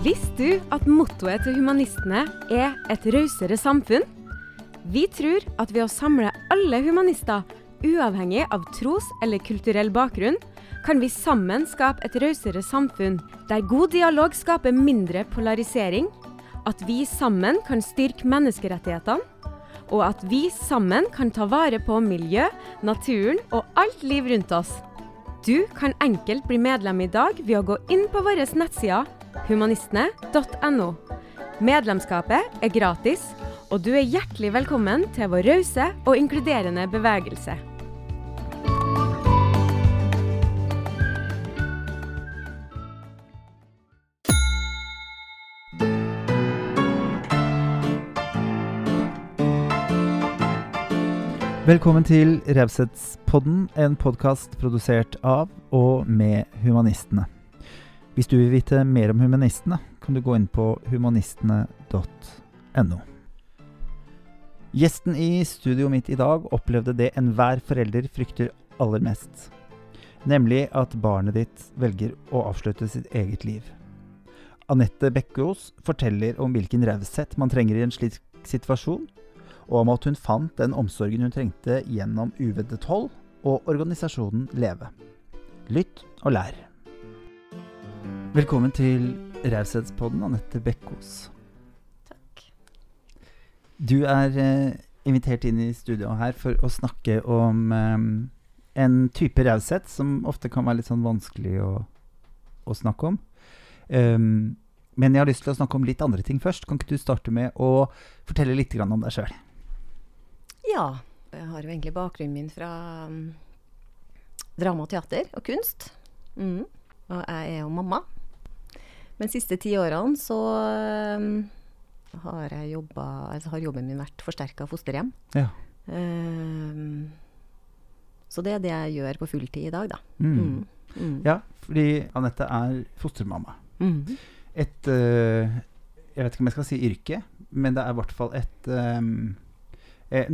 Visste du at mottoet til humanistene er et rausere samfunn? Vi tror at ved å samle alle humanister, uavhengig av tros- eller kulturell bakgrunn, kan vi sammen skape et rausere samfunn, der god dialog skaper mindre polarisering, at vi sammen kan styrke menneskerettighetene, og at vi sammen kan ta vare på miljø, naturen og alt liv rundt oss. Du kan enkelt bli medlem i dag ved å gå inn på våre nettsider humanistene.no. Medlemskapet er gratis, og du er hjertelig velkommen til vår rause og inkluderende bevegelse. Velkommen til Raushetspodden, en podkast produsert av og med humanistene. Hvis du vil vite mer om humanistene, kan du gå inn på humanistene.no. Gjesten i studioet mitt i dag opplevde det enhver forelder frykter aller mest. Nemlig at barnet ditt velger å avslutte sitt eget liv. Anette Bekkås forteller om hvilken raushet man trenger i en slik situasjon, og om at hun fant den omsorgen hun trengte gjennom Uveddet hold og organisasjonen Leve. Lytt og lær. Velkommen til Raushetspodden, Anette Bekkås. Takk. Du er eh, invitert inn i studio her for å snakke om eh, en type raushet som ofte kan være litt sånn vanskelig å, å snakke om. Um, men jeg har lyst til å snakke om litt andre ting først. Kan ikke du starte med å fortelle litt grann om deg sjøl? Ja. Jeg har jo egentlig bakgrunnen min fra um, drama og teater og kunst. Mm. Og jeg er jo mamma. Men de siste ti årene så um, har, jobba, altså har jobben min vært forsterka fosterhjem. Ja. Um, så det er det jeg gjør på fulltid i dag, da. Mm. Mm. Mm. ja, fordi Anette er fostermamma. Mm. Et uh, Jeg vet ikke om jeg skal si yrke, men det er i hvert fall et eh,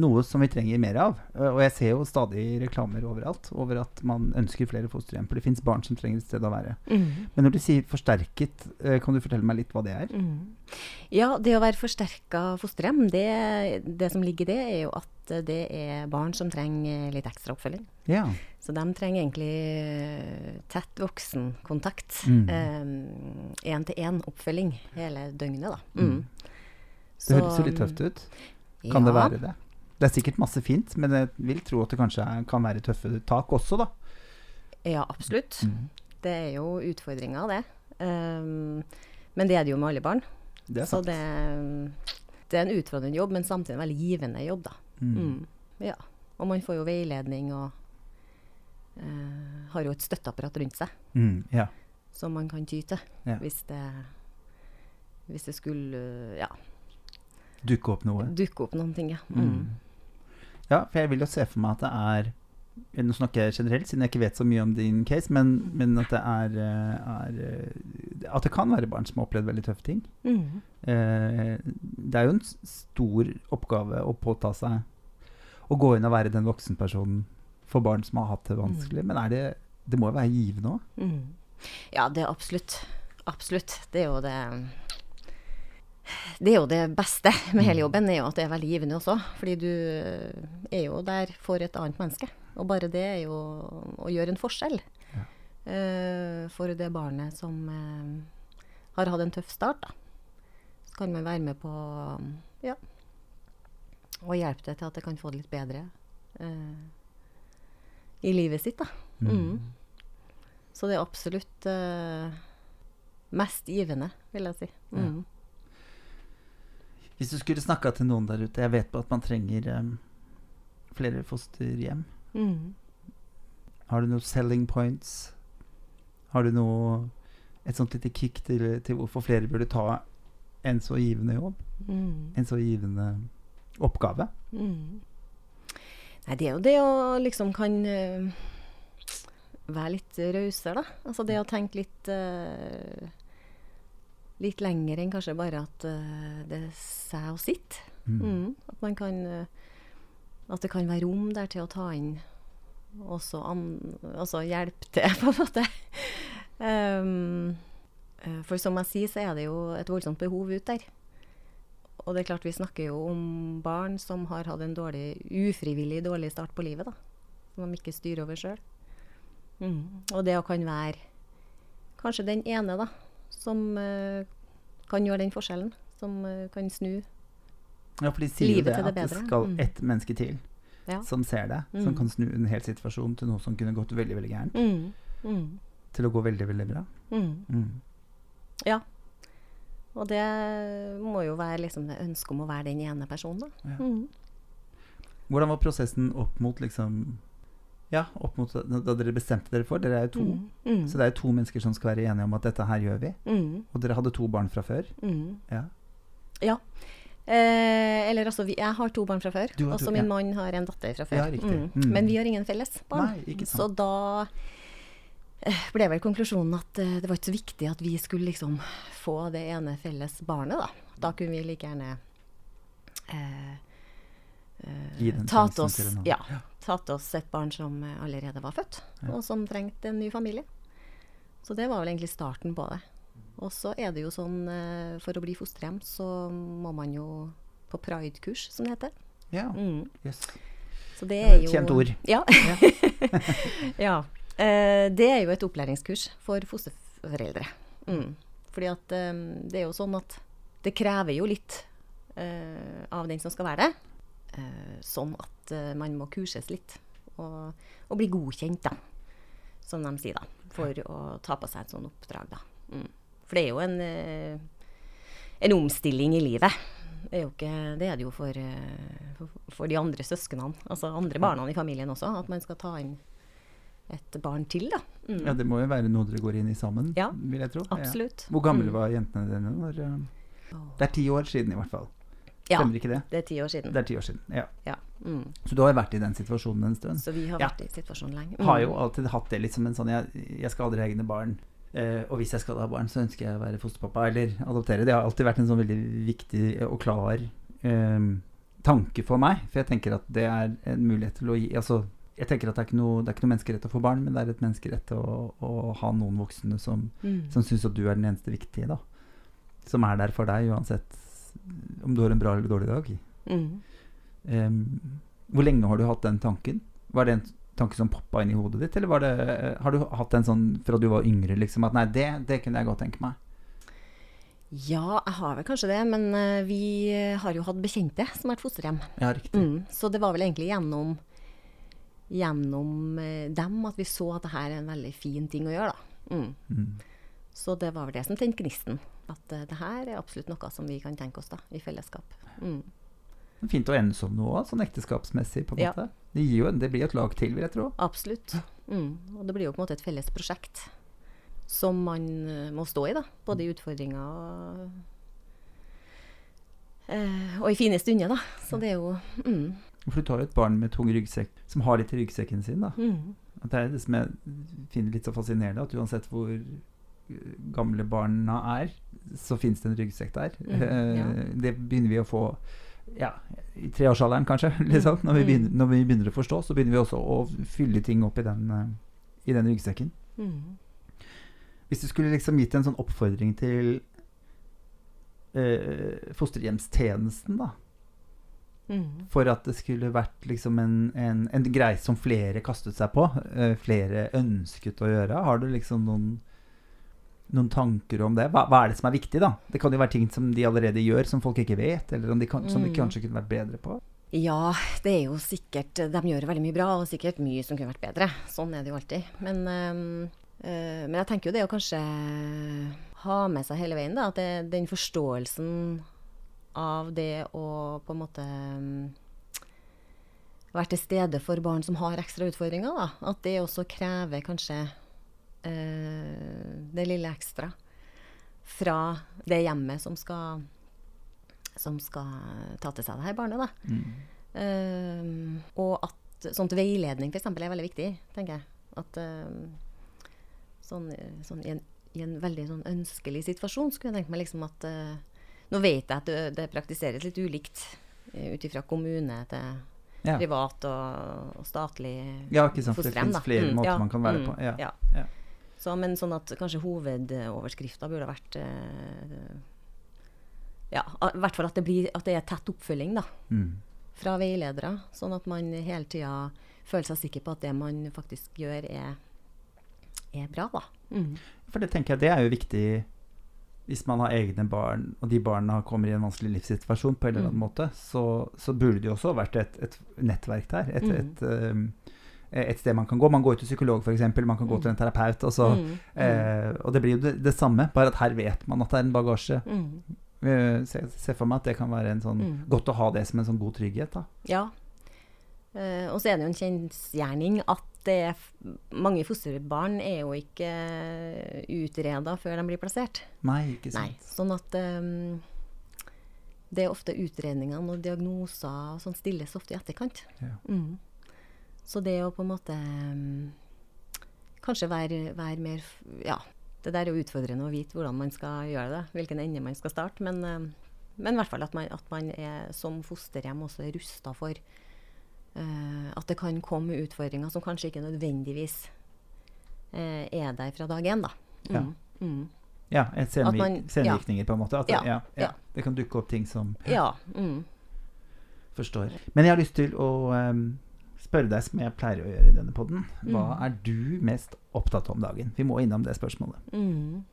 noe som vi trenger mer av. Eh, og jeg ser jo stadig reklamer overalt over at man ønsker flere fosterhjem. For det fins barn som trenger et sted å være. Mm. Men når du sier forsterket, eh, kan du fortelle meg litt hva det er? Mm. Ja, det å være forsterka fosterhjem, det, det som ligger i det, er jo at det er barn som trenger litt ekstra oppfølging. Ja. Så de trenger egentlig eh, tett voksenkontakt. Mm. Én-til-én-oppfølging hele døgnet, da. Mm. Mm. Det høres jo litt tøft ut. Kan det være det? Det er sikkert masse fint, men jeg vil tro at det kanskje kan være tøffe tak også, da. Ja, absolutt. Mm. Det er jo utfordringer, det. Um, men det er det jo med alle barn. Det er Så sant. det, det er en utfordrende jobb, men samtidig en veldig givende jobb, da. Mm. Mm. Ja. Og man får jo veiledning og uh, har jo et støtteapparat rundt seg Mm, ja. som man kan ty til Ja. hvis, det, hvis det skulle ja, Dukke opp noe. dukke opp noen ting. Ja. Mm. Mm. Ja, for jeg vil jo se for meg at det er Nå snakker jeg generelt, siden jeg ikke vet så mye om din case, men, men at det er, eh, er eh, At det kan være barn som har opplevd veldig tøffe ting. Mm. Eh, det er jo en stor oppgave å påta seg å gå inn og være den voksenpersonen for barn som har hatt det vanskelig. Men er det, det må jo være givende òg? Mm. Ja, det er absolutt. Absolutt. Det er jo det det er jo det beste med hele jobben, er jo at det er veldig givende også. Fordi du er jo der for et annet menneske. Og bare det er jo å gjøre en forskjell Ja. uh, for det barnet som uh, har hatt en tøff start. Da. Så kan man være med på ja, å hjelpe det til at det kan få det litt bedre uh, i livet sitt. da. Mm. Så det er absolutt eh, mest givende, vil jeg si. Mm. Hvis du skulle snakka til noen der ute Jeg vet på at man trenger um, flere fosterhjem. Mm. Har du noen selling points? Har du noe et sånt lite kick til, til hvorfor flere burde ta en så givende jobb? Mm. En så givende oppgave? Mm. Nei, det er jo det å liksom kan uh, være litt rausere, da. Altså det å tenke litt eh, Litt lenger enn kanskje bare at uh, det er seg og sitt. Mm. Mm. At man kan eh, At det kan være rom der til å ta inn også an, også hjelp til, på en måte. Um, For som jeg sier, så er det jo et voldsomt behov ut der. Og det er klart vi snakker jo om barn som har hatt en dårlig, ufrivillig dårlig start på livet, da. Som de ikke styrer over sjøl. Mm. Og det å kan være kanskje den ene, da, som eh, kan gjøre den forskjellen. Som eh, kan snu. Ja, for de sier jo Livet det til det at det skal Mm. ett menneske til Ja. som ser det, som Mm. kan snu en hel situasjon til noe som kunne gått veldig veldig gærent, Mm. Mm. til å gå veldig veldig bra. Mm. Mm. Ja. Og det må jo være liksom det ønsket om å være den ene personen, da. Ja. Hvordan var prosessen opp mot liksom Ja, opp mot da, dere bestemte dere for Dere er jo to. Mm. Mm. Så det er jo to mennesker som skal være enige om at dette her gjør vi. Mm. Og dere hadde to barn fra før. Mm. Ja. Ja. Eh, eller altså, vi, jeg har to barn fra før. Og så min ja. mann har en datter fra før. Ja, riktig. Mm. Men vi har ingen felles barn. Nei, ikke Så da eh, ble vel konklusjonen at eh, det var ikke så viktig at vi skulle liksom få det ene felles barnet, da. Da kunne vi like gjerne eh, eh, Gi den ta sjansen til oss, ja, tatt oss et barn som eh, allerede var født, Ja. og som trengte en ny familie. Så det var vel egentlig starten på det. Og så er det jo sånn, eh, for å bli fosterhjem, så må man jo på pride-kurs, som det heter. Ja, Mm. yes. Så det Det er jo kjent ord. Ja. ja. Eh, det er jo et opplæringskurs for fosterforeldre. Mm. Fordi at eh, det er jo sånn at det krever jo litt eh, av den som skal være det. Eh, sånn at eh, man må kurses litt. Og, og bli godkjent, da. Som de sier, da. For å ta på seg et sånt oppdrag, da. Mm. For det er jo en, eh, en omstilling i livet. Det er, jo ikke, det er det jo for, for, de andre søsknene, altså andre barna i familien også, at man skal ta inn et barn til, da. Mm. Ja, det må jo være noe dere går inn i sammen, Ja, vil jeg tro. Ja. Absolutt. Hvor gamle Mm. var jentene dine? Når, det er ti år siden, i hvert fall. Ja, Stemmer ikke det? det er ti år siden. Det er ti år siden. Ja. Ja. Mm. Så du har vært i den situasjonen en stund. Så vi har Ja. vært i situasjonen lenge. Har Mm. jo alltid hatt det litt som en sånn Jeg, jeg skal aldri ha egne barn. eh, og hvis jeg skal ha barn, så ønsker jeg å være fosterpappa eller adoptere. Det har alltid vært en sånn veldig viktig og klar eh, tanke for meg. For jeg tenker at det er en mulighet til å gi Altså, jeg tenker at det er ikke noe, det er ikke noe menneskerett å få barn, men det er et menneskerett å, å ha noen voksne som, Mm. som syns at du er den eneste viktige, da. Som er der for deg uansett om du har en bra eller dårlig dag. Mm. Um, hvor lenge har du hatt den tanken? Var det en tanke som poppa inn i hodet ditt, eller var det, har du hatt en sånn fra du var yngre, liksom, at nei, det, det kunne jeg godt tenke meg? Ja, jeg har vel kanskje det, men eh, vi har jo hatt bekjente som har vært fosterhjem. Ja, riktig. Mm. Så det var vel egentlig gjennom, gjennom eh, dem at vi så at det her er en veldig fin ting å gjøre, da. Mm. Mm. Så det var vel det som tente gnisten. At uh, det her er absolutt noe som vi kan tenke oss da, i fellesskap. Mm. Fint å ende som noe sånn ekteskapsmessig, på en Ja. måte. Det, jo, det blir jo et lag til, vil jeg tro. Absolutt. Mm. Og det blir jo på en måte et felles prosjekt som man eh, må stå i, da. Både i utfordringer og, uh, og i fine stunder, da. Så det er jo mm, For du tar jo et barn med tung ryggsekk, som har litt i ryggsekken sin, da. mm, det er det som jeg finner litt så fascinerende, at uansett hvor gamle barna er, så fins det en ryggsekk der. Mm, ja. Eh, Det begynner vi å få ja, i treårsalderen, kanskje. Liksom. Når, vi Mm. begynner, når vi begynner å forstå, så begynner vi også å fylle ting opp i den, eh, i den ryggsekken. mm. Hvis du skulle liksom gitt en sånn oppfordring til eh, fosterhjemstjenesten, da, Mm. for at det skulle vært liksom en, en, en greie som flere kastet seg på, eh, flere ønsket å gjøre. Har du liksom noen, noen tanker om det? Hva, hva er det som er viktig, da? Det kan jo være ting som de allerede gjør, som folk ikke vet, eller om de kan, som de Mm. kanskje kunne vært bedre på. Ja, det er jo sikkert De gjør veldig mye bra, og sikkert mye som kunne vært bedre. Sånn er det jo alltid. Men, øh, men jeg tenker jo det å kanskje ha med seg hele veien, da. At det, den forståelsen av det å på en måte ehm, være til stede for barn som har ekstra utfordringer, da. At det også krever kanskje det lille ekstra fra det hjemmet som skal som skal ta til seg det her barnet. Da. Mm. Ehm, og at sånt veiledning f.eks. er veldig viktig, tenker jeg. At ehm, sånn, sånn i, en, i en veldig sånn ønskelig situasjon skulle jeg tenke meg liksom at eh, Nå vet jeg at det, det praktiseres litt ulikt uh, ut ifra kommune til Ja. privat og, og statlig Ja, ikke sant, det finnes flere flere måter ja, man kan være mm, på, ja. Så, men sånn at kanskje hovedoverskrifta burde vært eh, Ja, i hvert fall at det, blir, at det er tett oppfølging, da. Mm. Fra veiledere. Sånn at man hele tida føler seg sikker på at det man faktisk gjør, er, er bra, da. Mm. For det tenker jeg det er jo viktig hvis man har egne barn, og de barna kommer i en vanskelig livssituasjon på en eller annen Mm. måte, så, så burde det jo også vært et, et nettverk der. Et, Mm. et, um, et sted man kan gå. Man går til psykolog, f.eks. Man kan gå Mm. til en terapeut. Og, så, Mm. eh, og det blir jo det, det samme, bare at her vet man at det er en bagasje. Mm. Eh, Se, se for meg at det kan være en sånn, Mm. godt å ha det som en sånn god trygghet. da. Ja. Eh, og så er det jo en kjensgjerning at det er mange fosterbarn er jo ikke utreda før de blir plassert. Nei, ikke Nei. sant. Sånn at um, det er ofte utredningene og diagnoser og sånn stilles ofte i etterkant. Ja. Mm. Så det å på en måte ehm, kanskje være, være mer Ja, det der er jo utfordrende å vite hvordan man skal gjøre det, hvilken ende man skal starte. Men, ehm, men i hvert fall at man, at man er som fosterhjem også er rusta for uh, at det kan komme utfordringer som kanskje ikke nødvendigvis uh, er der fra dag én, da. Ja. Mm. Mm. Ja, et senvirkninger, på en måte. At, Ja, ja, ja, ja. Det kan dukke opp ting som Ja. Mm. Forstår. Men jeg har lyst til å ehm, spørre deg, som jeg pleier å gjøre i denne podden, hva Mm. er du mest opptatt av om dagen? Vi må innom det spørsmålet. Mm.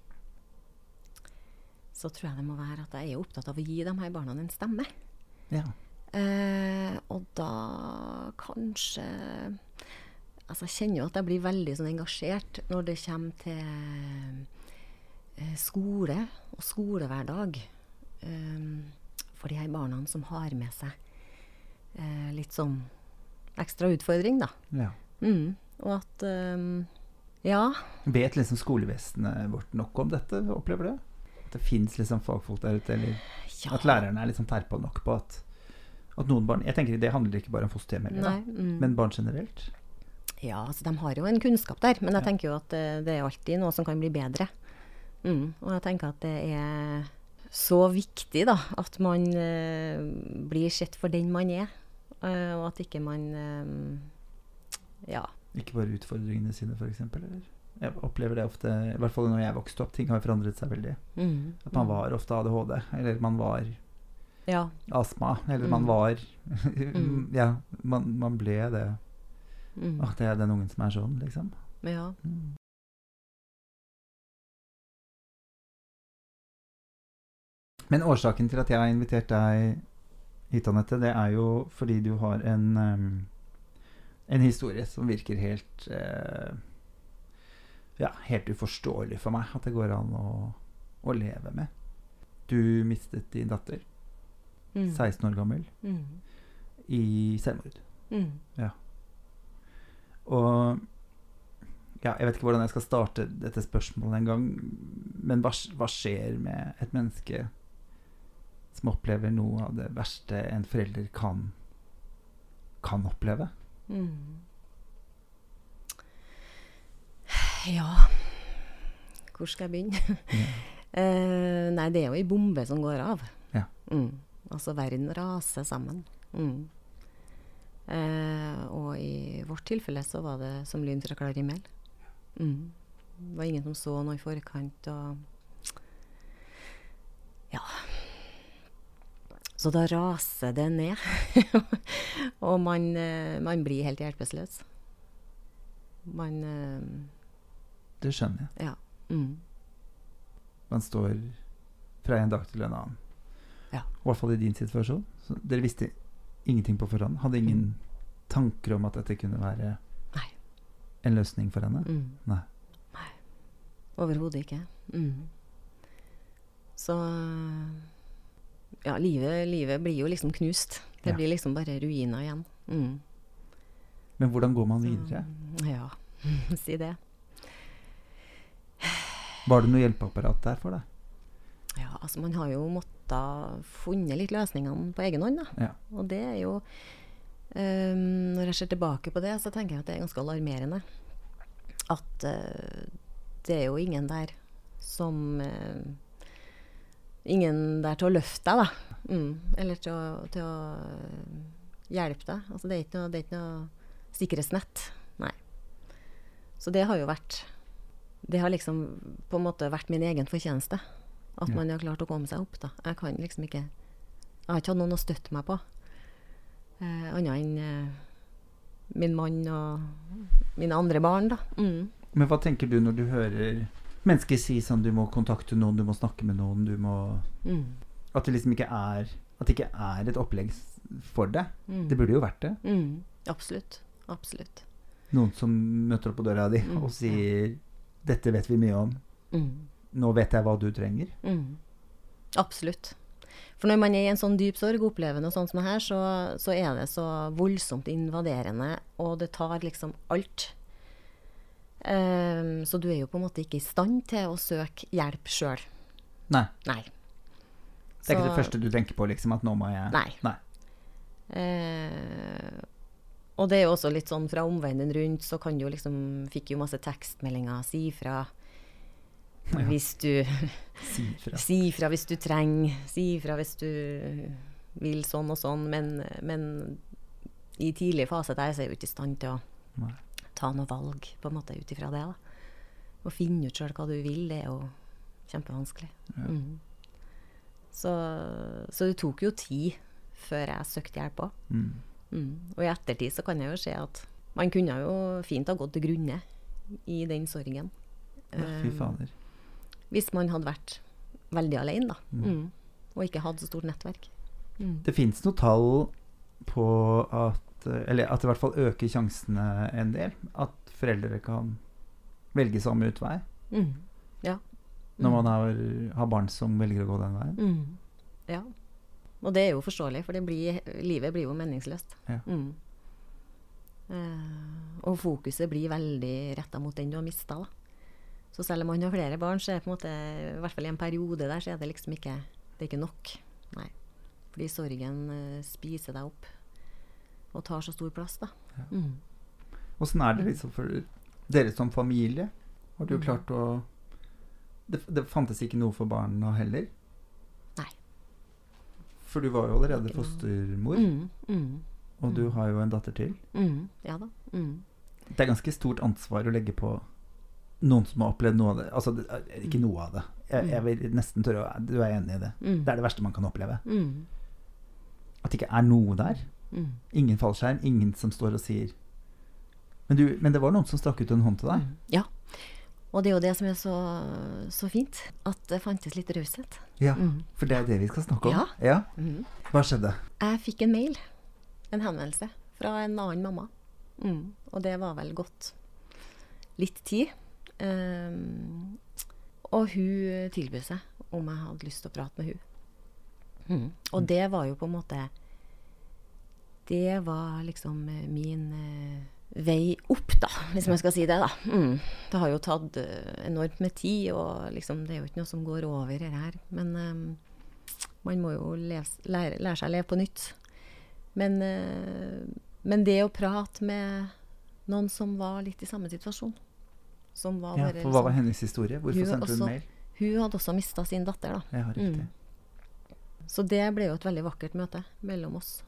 Så tror jeg det må være at jeg er opptatt av å gi de her barna en stemme. Ja. Eh, og da kanskje Altså, jeg kjenner jo at jeg blir veldig sånn engasjert når det kommer til eh, skole og skolehverdag. Eh, for de her barna som har med seg eh, litt sånn ekstra utfordring, da. ja. Mm. Og at um, Ja. Vet liksom skolevesenet vårt nok om dette, opplever du? At det fins liksom fagfolk der ute, eller ja. at lærerne er liksom terpa nok på at, at noen barn Jeg tenker Det handler ikke bare om fosterhjem, mm. men barn generelt. Ja, altså de har jo en kunnskap der, men jeg tenker jo at det, det er alltid noe som kan bli bedre. Mm. Og jeg tenker at det er så viktig da, at man eh, blir sett for den man er, eh, og at ikke man um, Ja. Ikke bare utfordringene sine, f.eks. Eller? Jeg opplever det ofte, i hvert fall når jeg vokste opp. Ting har forandret seg veldig. Mm. At man var ofte ADHD, eller man var Ja. astma, eller man Mm. var Mm. Ja, man, man ble det. Mm. Åh, det er den ungen som er sånn, liksom. ja. Mm. Men årsaken til at jeg har invitert deg hit, Anette, det er jo fordi du har en um, en historie som virker helt uh, Ja, helt uforståelig for meg at det går an å, å leve med. Du mistet din datter, Mm. 16 år gammel, Mm. i selvmord. Mm. Og ja, jeg vet ikke hvordan jeg skal starte dette spørsmålet engang, men hva, hva skjer med et menneske som opplever noe av det verste en forelder kan, kan oppleve? Mm. Ja Hvor skal jeg begynne? Ja. Eh, nei, det er jo ei bombe som går av. Ja. Mm. Altså, verden raser sammen. Mm. Eh, og i vårt tilfelle så var det som lyn fra klar himmel. Mm. Det var ingen som så noe i forkant, og Ja. Så da raser det ned. og man, eh, man blir helt hjelpeløs. Man eh, Det skjønner jeg. Ja. Mm. Man står fra en dag til en annen. Ja. I hvert fall i din situasjon. Så dere visste ingenting på forhånd? Hadde ingen tanker om at dette kunne være Nei. en løsning for henne? Mm. Nei. Nei. Overhodet ikke. Mm. Så Ja, livet, livet blir jo liksom knust. Det Ja. blir liksom bare ruiner igjen. Mm. Men hvordan går man videre? Så, ja, si det. Var det noe hjelpeapparat der for deg? Ja, altså man har jo måttet funnet litt løsningene på egen hånd, da. Ja. Og det er jo um, Når jeg ser tilbake på det, så tenker jeg at det er ganske alarmerende. At uh, det er jo ingen der som eh, Ingen der til å løfte deg, da. Mm, eller til å, til å eh, hjelpe deg. Altså det er ikke noe, det er ikke noe sikkerhetsnett. Nei. Så det har jo vært det har liksom på en måte vært min egen fortjeneste. At Ja. man har klart å komme seg opp. da. Jeg kan liksom ikke Jeg har ikke hatt noen å støtte meg på. Eh, Annet enn eh, min mann og mine andre barn, da. Mm. Men hva tenker du når du hører mennesker si sånn du må kontakte noen, du må snakke med noen, du må Mm. At det liksom ikke er At det ikke er et opplegg for det. Mm. Det burde jo vært det. Mm. Absolutt. Absolutt. Noen som møter opp på døra di Mm, og sier 'Dette vet vi mye om. Mm. Nå vet jeg hva du trenger'. Mm. Absolutt. For når man er i en sånn dyp sorg, opplever noe sånt som det her, så, så er det så voldsomt invaderende, og det tar liksom alt. Ehm, så du er jo på en måte ikke i stand til å søke hjelp sjøl. Nei. Nei. Det er ikke det første du tenker på, liksom, at nå må jeg Nei. Nei. Uh, og det er jo også litt sånn fra omverdenen rundt, så kan du jo liksom Fikk jo masse tekstmeldinger. Si fra Ja. hvis du Si ifra. Si hvis du trenger. Si ifra hvis du vil sånn og sånn. Men, men i tidlig fase der så er jeg jo ikke i stand til å Nei. Ta noe valg på en måte ut ifra det. da. Å finne ut sjøl hva du vil, det er jo kjempevanskelig. Ja. Mm. Så, så det tok jo tid før jeg søkte hjelp òg. Mm. Mm. Og i ettertid så kan jeg jo se at man kunne jo fint ha gått til grunne i den sorgen. Ja, fy fader. Um, hvis man hadde vært veldig alene, da. Mm. Mm. Og ikke hatt så stort nettverk. Mm. Det fins noe tall på at Eller at det i hvert fall øker sjansene en del. At foreldre kan velge samme utvei Mm. Ja. når Mm. man har, har barn som velger å gå den veien. Mm. Ja. Og det er jo forståelig, for det blir, livet blir jo meningsløst. Ja. Eh, og fokuset blir veldig retta mot den du har mista. Så selv om man har flere barn, så er det på en måte, i hvert fall i en periode der, så er det liksom ikke, det er ikke nok. Nei. Fordi sorgen uh, spiser deg opp og tar så stor plass, da. Ja. Mm. Åssen er det liksom for dere som familie? Har du Mm. klart å det, det fantes ikke noe for barna heller? Nei. For du var jo allerede fostermor, Mm. Mm. og du har jo en datter til. Mm. Ja da. Mm. Det er ganske stort ansvar å legge på noen som har opplevd noe av det. Altså, det ikke noe av det. Jeg, jeg vil nesten tørre å Du er enig i det? Mm. Det er det verste man kan oppleve. Mm. At det ikke er noe der. Mm. Ingen fallskjerm, ingen som står og sier men, du, men det var noen som strakk ut en hånd til deg. Mm. Ja. Og det er jo det som er så, så fint. At det fantes litt raushet. Ja, Mm. For det er det vi skal snakke om. Ja. ja. Hva skjedde? Jeg fikk en mail, en henvendelse, fra en annen mamma. Mm. Og det var vel gått litt tid. Um, og hun tilbød seg om jeg hadde lyst til å prate med hun. Mm. Og det var jo på en måte Det var liksom eh, min eh, vei opp, da, hvis man skal si det. da. Mm. Det har jo tatt eh, enormt med tid, og liksom, det er jo ikke noe som går over det her. Men um, man må jo leve, lære, lære seg å leve på nytt. Men, uh, men det å prate med noen som var litt i samme situasjon som var Ja, bare for hva var liksom- hennes historie? Hvorfor Hun sendte hun også- mail? Hun hadde også mista sin datter, da. Ja, riktig. Mm. Så det ble jo et veldig vakkert møte mellom oss.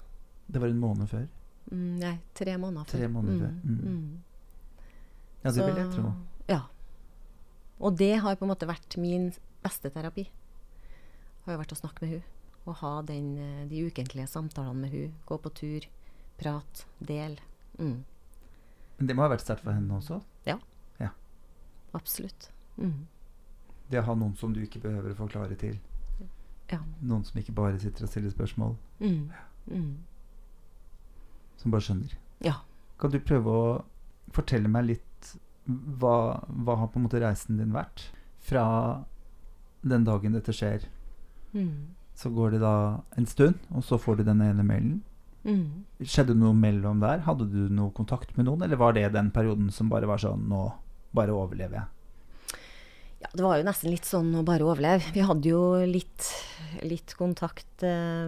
Det var en måned før. Mm, nei, tre måneder før. Tre måneder før. Mm. Mm. Ja, det vil jeg tro. Ja. Og det har på en måte vært min beste terapi. Har jo vært å snakke med hun Og ha den, eh, de ukentlige samtalene med hun Gå på tur, prat, del. Mm. Men det må ha vært sterkt for henne også? Ja Absolutt. Mm. Det å ha noen som du ikke behøver å forklare til. Ja. Noen som ikke bare sitter og stiller spørsmål, Mm. Som bare skjønner. Ja. Kan du prøve å fortelle meg litt hva, hva har på en måte reisen din vært? Fra den dagen dette skjer, Mm. så går det da en stund, og så får du den ene mailen. Mm. Skjedde det noe mellom der? Hadde du noe kontakt med noen, eller var det den perioden som bare var sånn Nå bare overlever jeg? Ja, det var jo nesten litt sånn å bare overleve. Vi hadde jo litt, litt kontakt eh,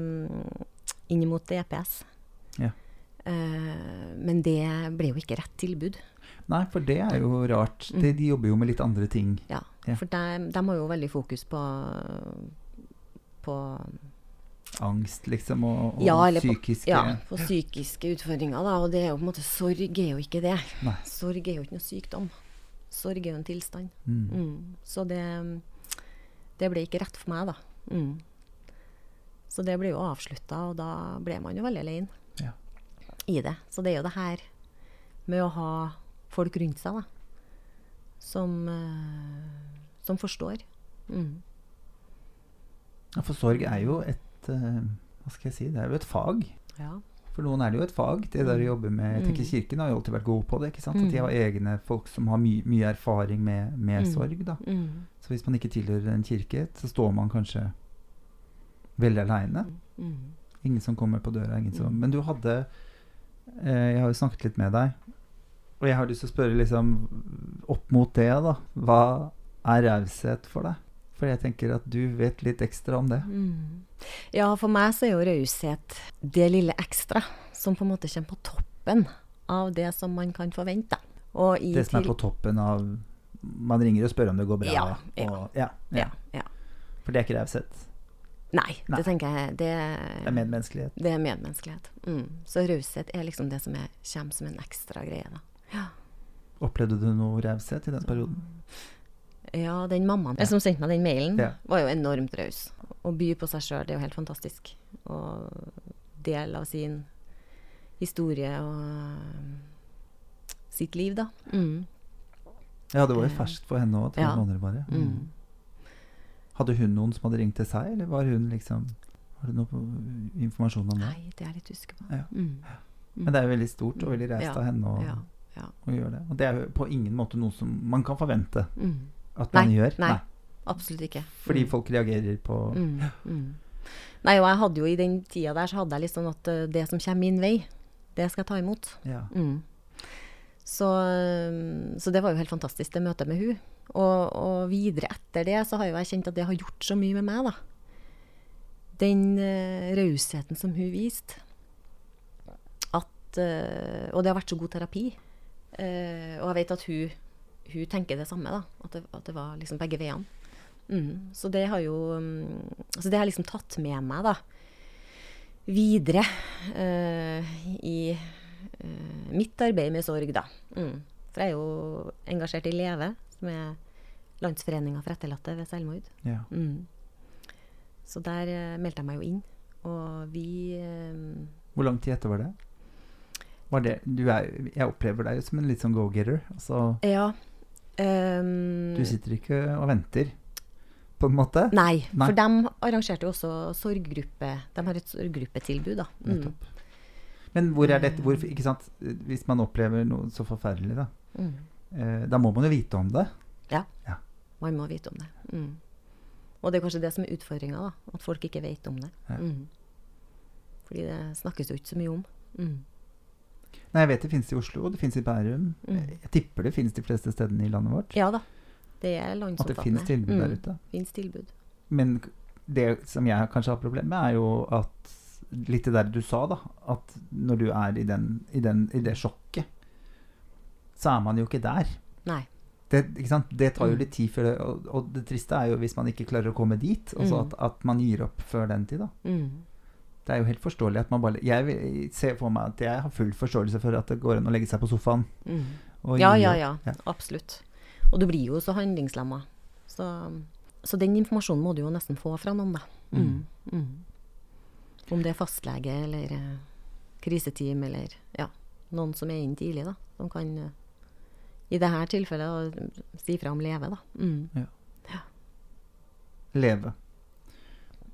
inn mot DPS. Ja. Eh, men det ble jo ikke rett tilbud. Nei, for det er jo rart. Mm. De, de jobber jo med litt andre ting. Ja, Ja. For de, de har jo veldig fokus på, på Angst, liksom, og, og Ja, eller på- psykiske Ja, på psykiske utfordringer, da. Og det er jo på en måte Sorg er jo ikke det. Nei. Sorg er jo ikke noe sykdom. Sorg er jo en tilstand. Mm. Mm. Så det, det ble ikke rett for meg, da. Mm. Så det ble jo avslutta, og da ble man jo veldig alene. I det. Så det er jo det her med å ha folk rundt seg, da, som, eh, som forstår. Mm. Ja, for sorg er jo et eh, Hva skal jeg si? Det er jo et fag. Ja. For noen er det jo et fag, det der å Mm. jobbe med Jeg tenker Mm. Kirken har jo alltid vært god på det. ikke sant? At de Mm. har egne folk som har my mye erfaring med, med Mm. sorg. da. Mm. Så hvis man ikke tilhører en kirke, så står man kanskje veldig aleine. Mm. Ingen som kommer på døra. ingen som... Men du hadde Jeg har jo snakket litt med deg, og jeg har lyst til å spørre liksom opp mot det, da. Hva er raushet for deg? For jeg tenker at du vet litt ekstra om det. Mm. Ja, for meg så er jo raushet det lille ekstra som på en måte kommer på toppen av det som man kan forvente. Og i Det som er på toppen av Man ringer og spør om det går bra. Ja, ja. Og, ja, ja. Ja, ja. For det er ikke raushet. Nei, Nei. det tenker jeg Det, Det er medmenneskelighet. det er medmenneskelighet. Mm. Så raushet er liksom det som er, kommer som en ekstra greie, da. Ja. Opplevde du noe raushet i den perioden? Ja, den mammaen som sendte meg den mailen, Ja. var jo enormt raus. Å by på seg sjøl, det er jo helt fantastisk. Å dele av sin historie og sitt liv, da. Mm. Ja, det var jo Eh, ferskt for henne òg. Tre ja. måneder bare. Mm. Hadde hun noen som hadde ringt til seg, eller var hun liksom Har du noe informasjon om det? Nei, det er litt usikker på. Ja. Mm. Men det er jo veldig stort og veldig reist Ja, av henne å, Ja, ja. å gjøre det. Og det er jo på ingen måte noe som man kan forvente Mm. at Nei, gjør. nei. Absolutt ikke. Fordi Mm. folk reagerer på Mm, mm. Nei, og jeg hadde jo i den tida der, så hadde jeg sånn at eh, det som kommer min vei, det skal jeg ta imot. ja. Mm. Så, um, så det var jo helt fantastisk, det møtet med hun. Og, og videre etter det så har jo jeg kjent at det har gjort så mye med meg, da. Den uh, rausheten som hun viste. At uh, Og det har vært så god terapi. Uh, og jeg vet at hun, hun tenker det samme, da. At det, at det var liksom begge veiene. Mm. Så det har jo um, Så det har liksom tatt med meg, da. Videre uh, i mitt arbeid med sorg, da. Mm. For jeg er jo engasjert i Leve, som er Landsforeninga for etterlatte ved selvmord. ja. Mm. Så der eh, meldte jeg meg jo inn. Og vi eh, Hvor lang tid etter var det? Var det du er, jeg opplever deg som en litt sånn go-getter. Altså, Ja. Um, du sitter ikke og venter, på en måte. Nei, Nei. for de arrangerte jo også sorggruppe. De har et sorggruppetilbud, da. Mm. Nettopp. Men hvor er dette hvor, ikke sant? Hvis man opplever noe så forferdelig, da, Mm. Eh, da må man jo vite om det. Ja, Man må vite om det. Mm. Og det er kanskje det som er utfordringa. At folk ikke vet om det. Ja. Mm. Fordi det snakkes jo ikke så mye om. Mm. Nei, jeg vet det finnes i Oslo, det finnes i Bærum. Mm. Jeg tipper det finnes de fleste stedene i landet vårt. Ja da. Det er At det landsomfattende. finnes tilbud der Mm. ute. Finnes tilbud. Men det som jeg kanskje har problemer med, er jo at Litt det der du sa, da. At når du er i, den, i, den, i det sjokket, så er man jo ikke der. Nei. Det, ikke sant? det tar jo Mm. litt tid før det og, og det triste er jo hvis man ikke klarer å komme dit. Altså Mm. at, at man gir opp før den tid, da. Mm. Det er jo helt forståelig at man bare Jeg ser for meg at jeg har full forståelse for at det går an å legge seg på sofaen. Mm. Og Ja, ja, ja, Ja. Absolutt. Og du blir jo så handlingslemma. Så, så den informasjonen må du jo nesten få fra noen, da. Mm. Mm. Om det er fastlege eller eh, kriseteam eller ja, noen som er inne tidlig, da. Som kan eh, i dette tilfellet å si fra om leve, da. Mm. Leve.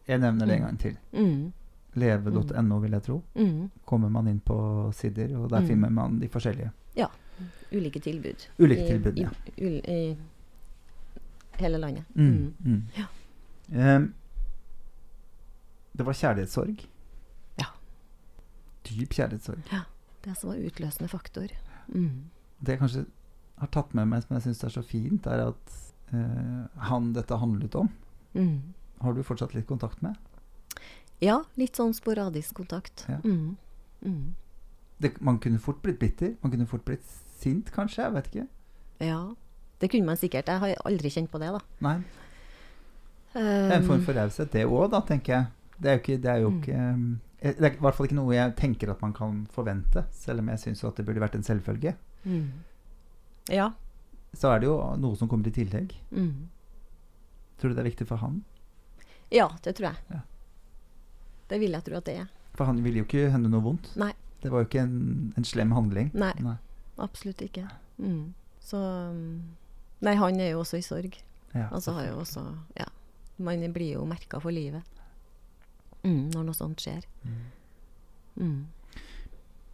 Jeg nevner det en Mm. gang til. Mm. Leve.no, vil jeg tro. Mm. Kommer man inn på sider, og der Mm. finner man de forskjellige. Ja. Ulike tilbud. Ulike tilbud, i, ja. I, I hele landet. Mm. Ja. Um, det var kjærlighetssorg. Ja. Dyp kjærlighetssorg. Ja. Det som var utløsende faktor. Mm. Det er kanskje har tatt med meg som jeg syns er så fint, er at eh, han dette handlet om, Mm. har du fortsatt litt kontakt med. Ja, litt sånn sporadisk kontakt. Ja. Mm. Mm. Det, man kunne fort blitt bitter. Man kunne fort blitt sint, kanskje. Jeg vet ikke. Ja, det kunne man sikkert. Jeg har aldri kjent på det, da. Nei. Det er en form Um, for raushet, det òg, da, tenker jeg. Det er jo ikke, det er jo Mm. ikke um, Det er i hvert fall ikke noe jeg tenker at man kan forvente, selv om jeg syns at det burde vært en selvfølge. mm. Ja. så er det jo noe som kommer i tillegg. Mm. Tror du det er viktig for han? Ja, det tror jeg. Ja. Det vil jeg tro at det er. For han ville jo ikke hende noe vondt. Nei. Det var jo ikke en, en slem handling. Nei, Nei. absolutt ikke. Mm. Så mm, Nei, han er jo også i sorg. Ja, Altså har jo også Ja. Man blir jo merka for livet mm, når noe sånt skjer. Mm.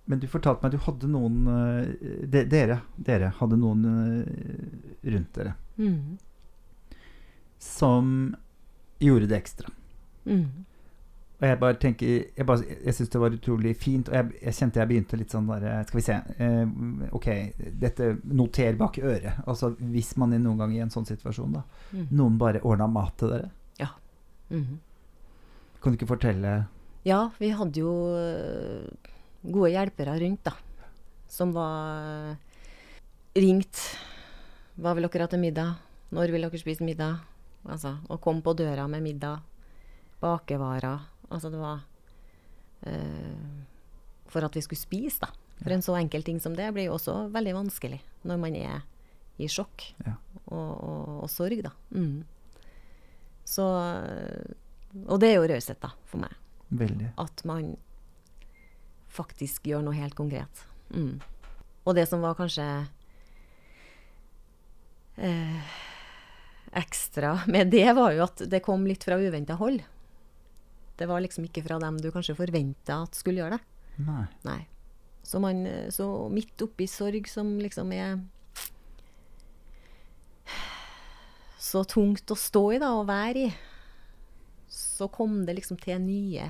Mm. Men du fortalte meg at du hadde noen eh, de, dere, dere hadde noen eh, rundt dere Mm. som gjorde det ekstra. Mm. Og jeg bare tenker Jeg, bare, jeg syns det var utrolig fint, og jeg, jeg kjente jeg begynte litt sånn der eh, Skal vi se eh, Ok, dette noter bak øret. Altså hvis man er noen gang i en sånn situasjon, da. Mm. Noen bare ordna mat til dere. Mhm. Kan du ikke fortelle Ja, vi hadde jo gode hjelpere rundt, da. Som var ringt. Hva vil dere ha til middag? Når vil dere spise middag? Altså, og kom på døra med middag. Bakevarer. Altså, det var øh, For at vi skulle spise, da. For en så enkel ting som det blir jo også veldig vanskelig når man er i sjokk Ja. og, og, og sorg, da. Mm. Så Og det er jo raushet, da, for meg Veldig. at man faktisk gjør noe helt konkret. Mm. Og det som var kanskje eh, ekstra med det, var jo at det kom litt fra uventa hold. Det var liksom ikke fra dem du kanskje forventa at skulle gjøre det. Nei. Nei. Så, man, så midt oppi sorg som liksom er så tungt å stå i da, og være i, så kom det liksom til nye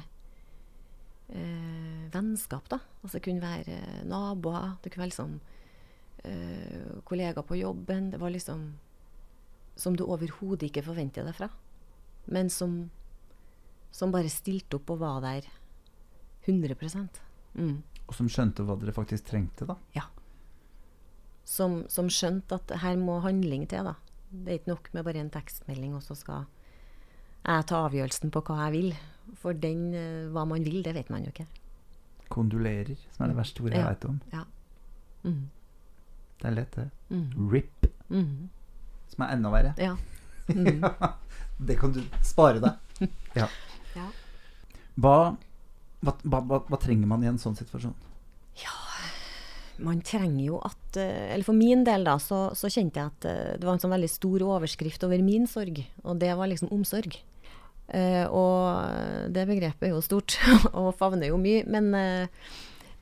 eh, vennskap, da. Altså det kunne være naboer, det kunne være liksom eh, kollegaer på jobben. Det var liksom som du overhodet ikke forventer deg fra. Men som, som bare stilte opp og var der 100 mm. Og som skjønte hva dere faktisk trengte, da. som, som skjønte at her må handling til. da. Det er ikke nok med bare en tekstmelding, og så skal jeg ta avgjørelsen på hva jeg vil. For den, eh, hva man vil, det vet man jo ikke. Kondolerer, som er det verste ordet jeg Ja. veit om. Mm. Det er lett, det. Mm. RIP, Mm. som er enda verre. Ja. Mm. det kan du spare deg. Ja. Ja. Hva, hva, hva, hva, hva trenger man i en sånn situasjon? Ja, Man trenger jo at eh, Eller for min del, da, så, så kjente jeg at eh, det var en sånn veldig stor overskrift over min sorg, og det var liksom omsorg. Eh, og det begrepet er jo stort og favner jo mye, men, eh,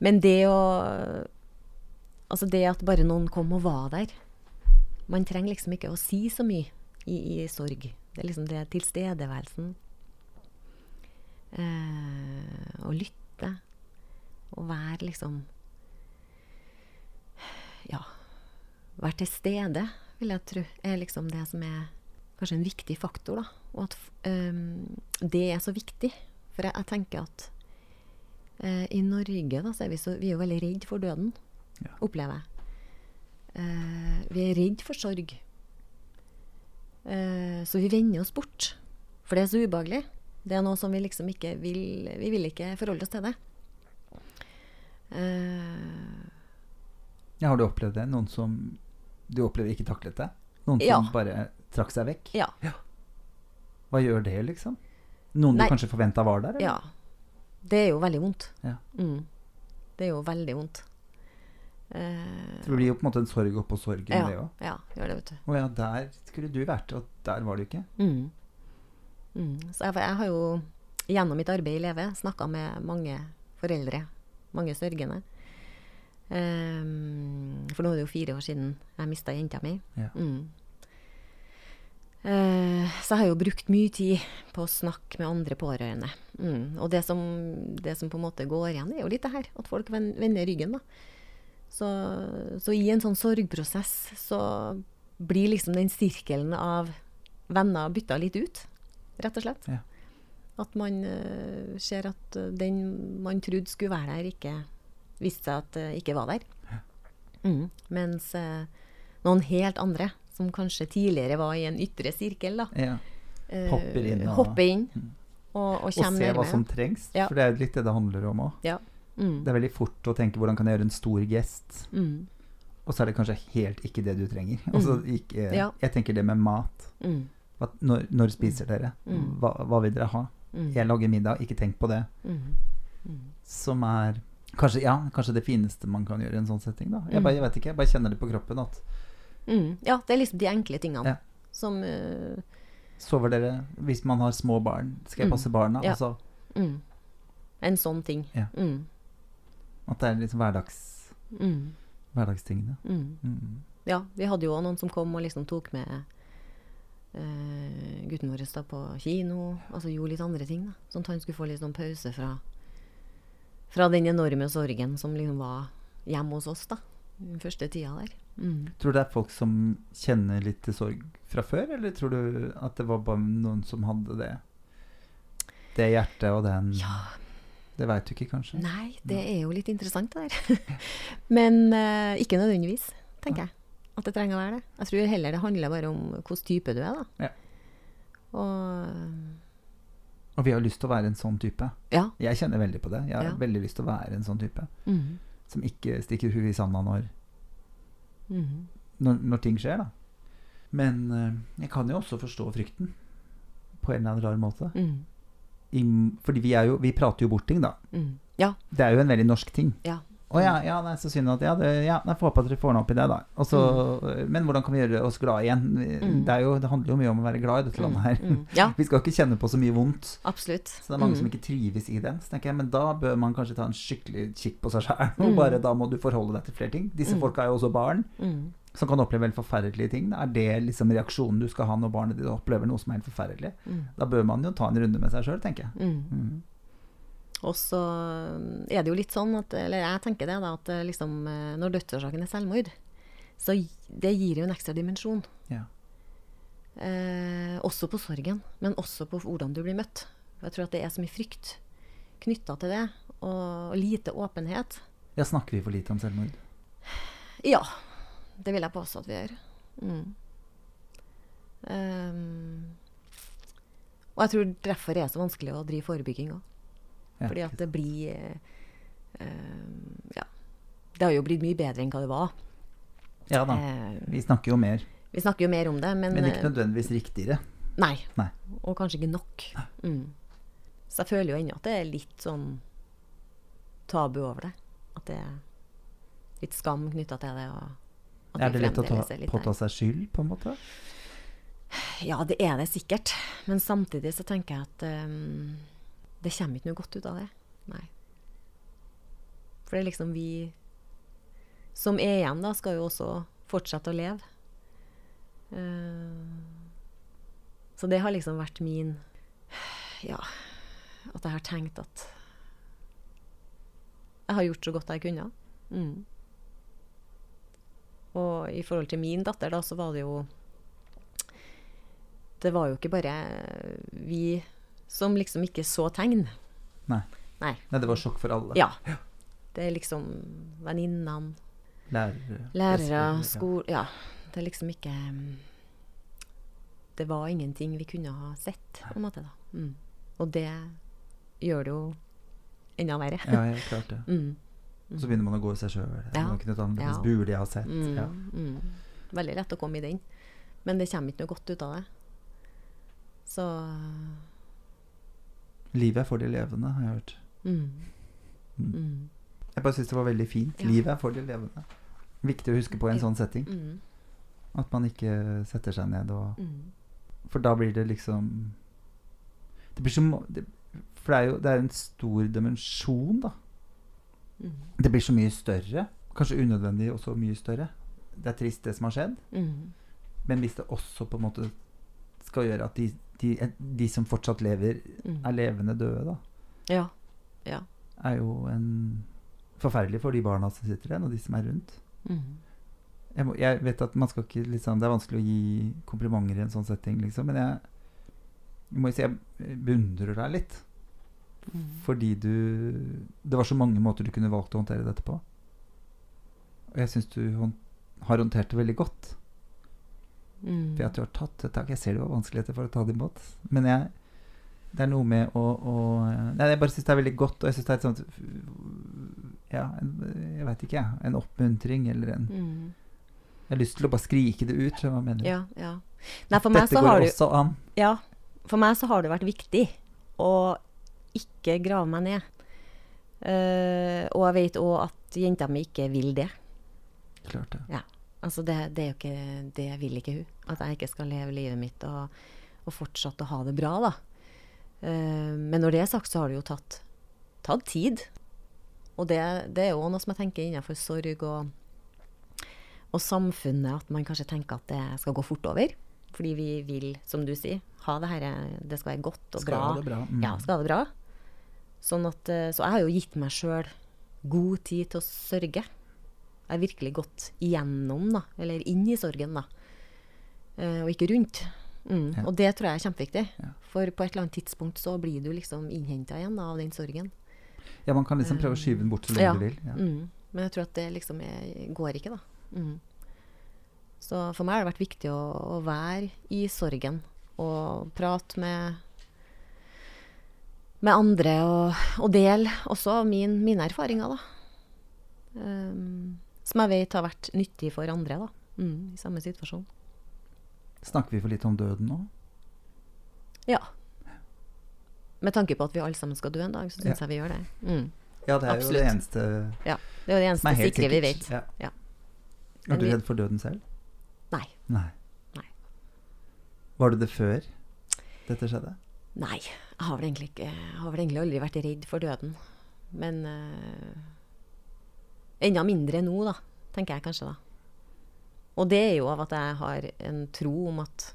men det å Altså det at bare noen kom og var der. Man trenger liksom ikke å si så mye i, i sorg. Det er liksom det tilstedeværelsen. Eh, å lytte. Å være liksom ja, være til stede, vil jeg tro, er liksom det som er kanskje en viktig faktor. Da. Og at um, det er så viktig. For jeg, jeg tenker at uh, i Norge da, så er vi, så, vi er jo veldig redd for døden, Ja. opplever jeg. Uh, vi er redd for sorg. Uh, så vi vender oss bort. For det er så ubehagelig. Det er noe som vi liksom ikke vil Vi vil ikke forholde oss til det. Uh, Ja, har du opplevd det? Noen som du opplever ikke taklet det? Noen Ja. som bare trakk seg vekk? ja. Hva gjør det, liksom? Noen Nei. du kanskje forventa var der? eller? Ja. Det er jo veldig vondt. Ja. Mm. Det er jo veldig vondt. Eh, det blir jo på en måte en sorg oppå sorgen, ja, det òg. ja, gjør det, vet du. Å ja, der skulle du vært, og der var du ikke. Mm. Mm. Så jeg, jeg har jo gjennom mitt arbeid i Leve snakka med mange foreldre, mange sørgende. Ehm, for nå er det jo fire år siden jeg mista jenta mi. Ja. Mm. Eh, så jeg har jo brukt mye tid på å snakke med andre pårørende. Mm. Og det som, det som på en måte går igjen, er jo litt det her, at folk vender ryggen. da. Så, så i en sånn sorgprosess så blir liksom den sirkelen av venner bytta litt ut, rett og slett. Ja. At man uh, ser at den man trodde skulle være der, ikke viste seg at det ikke var der. Mm. Mens uh, noen helt andre, som kanskje tidligere var i en ytre sirkel, da, Ja. eh, Hopper inn og- hopper inn Mm. og, og Og se hva som trengs. Ja. For det er jo litt det det handler om òg. Ja. Mm. Det er veldig fort å tenke hvordan kan jeg gjøre en stor gest, Mm. og så er det kanskje helt ikke det du trenger. Altså, Mm. ikke, Ja. Jeg tenker det med mat. Mm. Hva, når, når spiser dere? Hva, hva vil dere ha? Jeg lager middag, ikke tenk på det. Mm. Mm. Som er kanskje, ja, kanskje det fineste man kan gjøre i en sånn setting. Da. Jeg, bare, jeg vet ikke, jeg bare kjenner det på kroppen at Mm. Ja, det er liksom de enkle tingene Ja. som uh, Sover dere hvis man har små barn? Skal jeg Mm. passe barna? Ja. Altså, mm. En sånn ting. Ja. Mm. at det er liksom hverdags, Mm. hverdagstingene. Mm. Mm. Ja, vi hadde jo også noen som kom og liksom tok med uh, gutten vår da på kino. Altså gjorde litt andre ting. da. Sånn at han skulle få litt sånn pause fra, fra den enorme sorgen som liksom var hjemme hos oss da. Den første tida der. Mm. Tror du det er folk som kjenner litt til sorg fra før, eller tror du at det var bare noen som hadde det? Det hjertet og den Ja. Det veit du ikke, kanskje? Nei, det er jo litt interessant det der. Men uh, ikke nødvendigvis, tenker jeg. At det trenger å være det. Jeg tror heller det handler bare om hvilken type du er, da. Ja. Og Og vi har lyst til å være en sånn type. ja. Jeg kjenner veldig på det. Jeg har Ja. veldig lyst til å være en sånn type. Mm. Som ikke stikker huet i sanda når, Mm. når, når ting skjer, da. Men uh, jeg kan jo også forstå frykten. På en eller annen rar måte. Mm. I, fordi vi, er jo, vi prater jo bort ting, da. Mm. Ja. Det er jo en veldig norsk ting. Ja. Å ja, ja, er så synd at Ja, det, ja jeg får håpe at dere får noe opp i det, da. Også, mm. Men hvordan kan vi gjøre oss glad igjen? Mm. Det, jo, det handler jo mye om å være glad i dette landet her. Mm. Mm. Ja, Vi skal ikke kjenne på så mye vondt. absolutt. Så det er mange mm. som ikke trives i den. Så tenker jeg, Men da bør man kanskje ta en skikkelig kikk på seg sjæl. Og Mm. bare da må du forholde deg til flere ting. Disse Mm. folka er jo også barn, Mm. som kan oppleve helt forferdelige ting. Er det liksom reaksjonen du skal ha når barnet ditt opplever noe som er helt forferdelig? Mm. Da bør man jo ta en runde med seg sjøl, tenker jeg. Og så er det jo litt sånn at Eller jeg tenker det, da, at eh, liksom eh, når dødsårsaken er selvmord, så det gir jo en ekstra dimensjon. Ja. Eh, også på sorgen, men også på hvordan du blir møtt. Jeg tror at det er så mye frykt knytta til det, og lite åpenhet. ja, snakker vi for lite om selvmord? Ja, det vil jeg påstå at vi gjør. Mm. Um, og jeg tror derfor er det så vanskelig å drive forebygging òg. Ja. Fordi at det blir ehm, Ja. Det har jo blitt mye bedre enn hva det var. Ja da. Eh, Vi snakker jo mer, vi snakker jo mer om det, men, men ikke nødvendigvis riktigere. Nei. Nei. Og kanskje ikke nok. Mm. Så jeg føler jo ennå at det er litt sånn tabu over det. At det er litt skam knytta til det. Og at Er det lett å ta, litt påta seg skyld, på en måte? Ja, det er det sikkert. Men samtidig så tenker jeg at ehm, det kommer ikke noe godt ut av det. Nei. For det er liksom vi som er igjen, da, skal jo også fortsette å leve. Uh, så det har liksom vært min Ja, at jeg har tenkt at jeg har gjort så godt jeg kunne. Mm. Og i forhold til min datter, da, så var det jo Det var jo ikke bare vi som liksom ikke så tegn. Nei. Nei. Nei, det var sjokk for alle. Ja. Det er liksom venninnene, Lærere. lærere, skole Ja. Det er liksom ikke mm, Det var ingenting vi kunne ha sett, på en måte. da. Mm. Og det gjør det jo enda verre. Ja, ja, klart det. Mm. Så begynner man å gå i seg sjøl. Ja. Ja. Ja. Burde jeg ha sett? Mm. Ja. Mm. Veldig lett å komme i den. Men det kommer ikke noe godt ut av det. Så Livet er for de levende, har jeg hørt. mm. Mm. Mm. Jeg bare syns det var veldig fint. Ja. Livet er for de levende. Viktig å huske på i en sånn setting. At man ikke setter seg ned og. For da blir det liksom Det blir som det, For det er jo det er en stor dimensjon, da. Det blir så mye større. Kanskje unødvendig også mye større. Det er trist, det som har skjedd. Mm. Men hvis det også på en måte skal gjøre at de, de, de som fortsatt lever, Mm. er levende døde, da, Ja. Ja. er jo en forferdelig for de barna som sitter igjen, og de som er rundt. Mm. Jeg, må, jeg vet at man skal ikke liksom, Det er vanskelig å gi komplimenter i en sånn setting, liksom, men jeg, jeg må jo si jeg beundrer deg litt. Mm. Fordi du Det var så mange måter du kunne valgt å håndtere dette på. Og jeg syns du har håndtert det veldig godt. Mm. Ved at du har tatt et tak. Jeg ser det var vanskeligheter for å ta det imot. Men jeg, det er noe med å, å Nei, jeg bare syns det er veldig godt, og jeg syns det er et sånt Ja, en, jeg veit ikke, jeg. En oppmuntring eller en Mm. Jeg har lyst til å bare skrike det ut. skjønner du hva jeg mener? Ja, ja. Nei, for meg Dette så går det også an. Ja, for meg så har det vært viktig å ikke grave meg ned. Uh, og jeg vet òg at jenta mi ikke vil det. Klart det. Ja. Altså det, det er jo ikke Det vil ikke hun. At jeg ikke skal leve livet mitt og, og fortsatt å ha det bra, da. Uh, men når det er sagt, så har det jo tatt, tatt tid. Og det, det er jo noe som jeg tenker innenfor sorg og, og samfunnet, at man kanskje tenker at det skal gå fort over. Fordi vi vil, som du sier, ha det her Det skal være godt og Skal bra. ha det bra. Mm. Ja, skal ha det bra. Sånn at, eh, så jeg har jo gitt meg sjøl god tid til å sørge. Jeg virkelig gått igjennom, da, eller inn i sorgen, da. Eh, og ikke rundt. Mm. Ja. Og det tror jeg er kjempeviktig. Ja. For på et eller annet tidspunkt så blir du liksom innhenta igjen av den sorgen. Ja, man kan liksom prøve å skyve den bort så lenge Ja. du vil. Ja. Mm. Men jeg tror at det liksom er, går ikke, da. Mm. Så for meg har det vært viktig å, å være i sorgen og prate med med andre og, og dele også min, mine erfaringer, da. Um, som jeg vet har vært nyttig for andre, da. Mm, I samme situasjon. Snakker vi for litt om døden nå? Ja. Med tanke på at vi alle sammen skal dø en dag, så syns Ja. jeg vi gjør det. Mm. Ja, det er jo det eneste Ja. Det er jo det eneste sikre sikkert. vi vet. Ja. Ja. Er du redd for døden selv? Nei. Nei. Nei. Var du det før dette skjedde? Nei, jeg har vel egentlig, ikke, har vel egentlig aldri vært redd for døden. Men eh, enda mindre nå, da, tenker jeg kanskje. da. Og det er jo av at jeg har en tro om at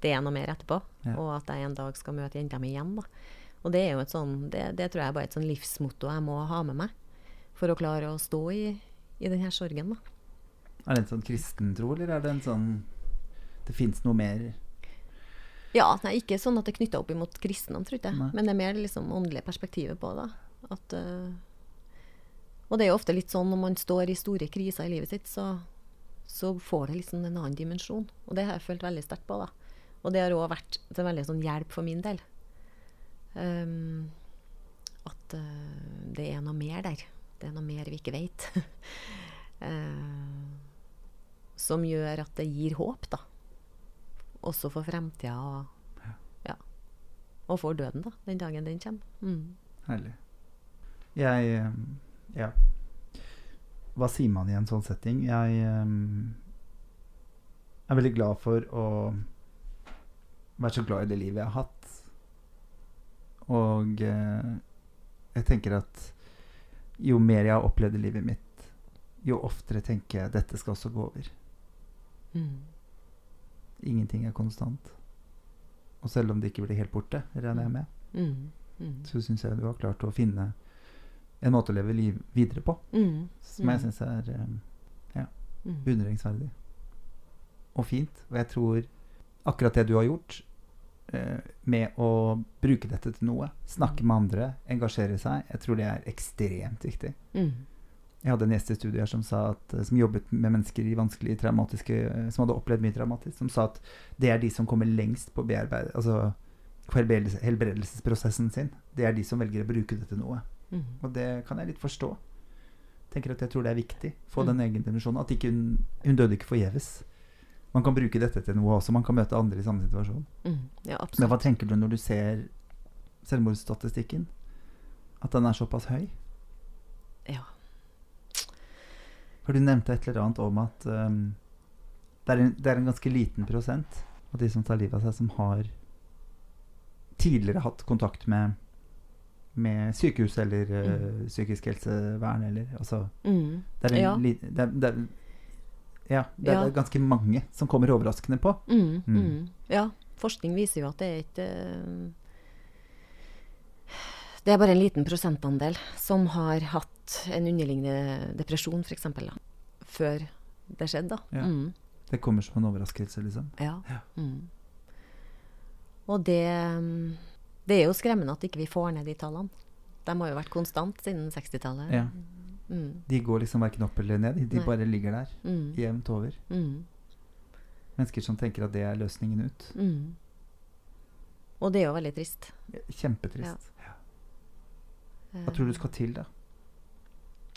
det er noe mer etterpå, Ja. og at jeg en dag skal møte jenta mi igjen. da. Og det er jo et sånn, det, det tror jeg er bare et sånn livsmotto jeg må ha med meg for å klare å stå i, i denne sorgen. da. Er det en sånn kristen tro, eller er det en sånn Det fins noe mer Ja, nei, ikke sånn at det er knytta opp imot kristendom, tror jeg. Nei. Men det er mer liksom åndelige perspektivet på det. At, eh, og det er jo ofte litt sånn når man står i store kriser i livet sitt, så, så får det liksom en annen dimensjon. Og det har jeg følt veldig sterkt på. da. Og det har òg vært til veldig sånn hjelp for min del. Um, at uh, det er noe mer der. Det er noe mer vi ikke vet. som gjør at det gir håp, da også for fremtida og, ja. og for døden, da, den dagen den kommer. Mm. Herlig. Jeg eh, Ja. Hva sier man i en sånn setting? Jeg um, er veldig glad for å være så glad i det livet jeg har hatt. Og uh, jeg tenker at jo mer jeg har opplevd i livet mitt, jo oftere tenker jeg dette skal også gå over. Mm. Ingenting er konstant. Og selv om det ikke blir helt borte, regner jeg med, Mm. Mm. så syns jeg du har klart å finne en måte å leve liv videre på Mm. som jeg Mm. syns er eh, Mm. beundringsverdig. Og fint. Og jeg tror akkurat det du har gjort eh, med å bruke dette til noe, snakke med andre, engasjere seg, jeg tror det er ekstremt viktig. Mm. Jeg hadde en gjest i studio her som, sa at, eh, som jobbet med mennesker i vanskelige, traumatiske Som hadde opplevd mye traumatisk. Som sa at det er de som kommer lengst på bearbeid, altså helbredelsesprosessen sin. Det er de som velger å bruke det til noe. Mm. Og det kan jeg litt forstå. Tenker at Jeg tror det er viktig. Få Mm. den egen dimensjonen. At ikke hun, hun døde ikke forgjeves. Man kan bruke dette til noe også. Man kan møte andre i samme situasjon. Mm. Ja, Men hva tenker du når du ser selvmordsstatistikken? At den er såpass høy? Ja. For du nevnte et eller annet om at um, det, er en, det er en ganske liten prosent av de som tar livet av seg, som har tidligere hatt kontakt med, med sykehus eller uh, psykisk helsevern eller altså Mm. Det er, en Ja. li, det er, det er, ja, det Ja. er ganske mange som kommer overraskende på. Mm. Mm. Mm. Ja, forskning viser jo at det er ikke Det er bare en liten prosentandel som har hatt en underliggende depresjon, f.eks. Før det skjedde, da. Mm. Det kommer som en overraskelse, liksom. Ja. Mm. Og det, mm, det er jo skremmende at ikke vi får ned de tallene. De har jo vært konstant siden 60-tallet. Ja. Mm. De går liksom verken opp eller ned. De Nei. bare ligger der Mm. jevnt over. Mm. Mennesker som tenker at det er løsningen ut. Mm. Og det er jo veldig trist. Kjempetrist. Ja. Hva tror du skal til, da?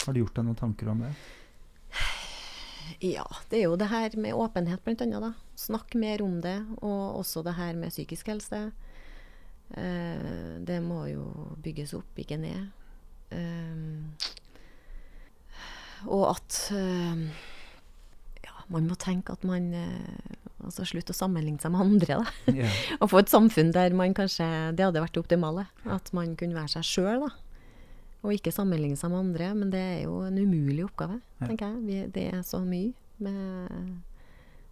Har du gjort deg noen tanker om det? Ja, det er jo det her med åpenhet, blant annet. Da. Snakk mer om det. Og også det her med psykisk helse. Eh, det må jo bygges opp, ikke ned. Eh, og at eh, ja, man må tenke at man eh, Altså slutte å sammenligne seg med andre, da. Yeah. Og få et samfunn der man kanskje Det hadde vært det optimale. At man kunne være seg sjøl, da. Og ikke sammenligne seg med andre. Men det er jo en umulig oppgave, Ja. tenker jeg. Vi, det er så mye med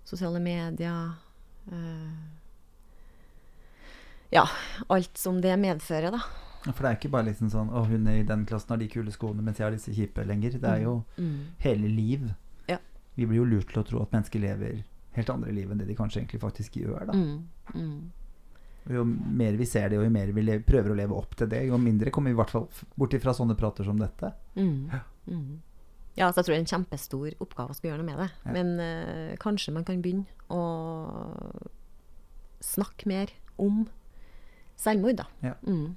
sosiale medier eh, Ja, alt som det medfører, da. For det er ikke bare liksom sånn Å, hun i den klassen har de kule skoene, mens jeg har disse kjipe lenger. Det er jo Mm. hele liv. Ja. Vi blir jo lurt til å tro at mennesker lever helt andre liv enn det de kanskje egentlig faktisk gjør. da. Mm. Mm. Jo mer vi ser det, og jo mer vi lever, prøver å leve opp til det, jo mindre kommer vi i hvert fall bort ifra sånne prater som dette. Mm. Mm. Ja, så jeg tror det er en kjempestor oppgave å skulle gjøre noe med det. Ja. Men øh, kanskje man kan begynne å snakke mer om selvmord, da. Ja. Mm.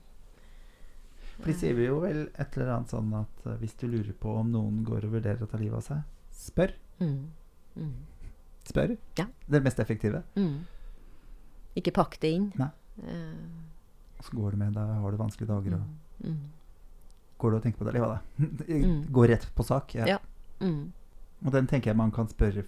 For de sier jo vel et eller annet sånn at eh, hvis du lurer på om noen går og vurderer å ta livet av seg, spør. Mm. Mm. Spør. Ja. Det er mest effektive. Mm. Ikke pakk det inn. Nei. Eh, Så går det med deg, har du vanskelige dager, og mm. går du og tenker på det, livet av deg. Går Gå rett på sak. Ja. Ja. Mm. Og den tenker jeg man kan spørre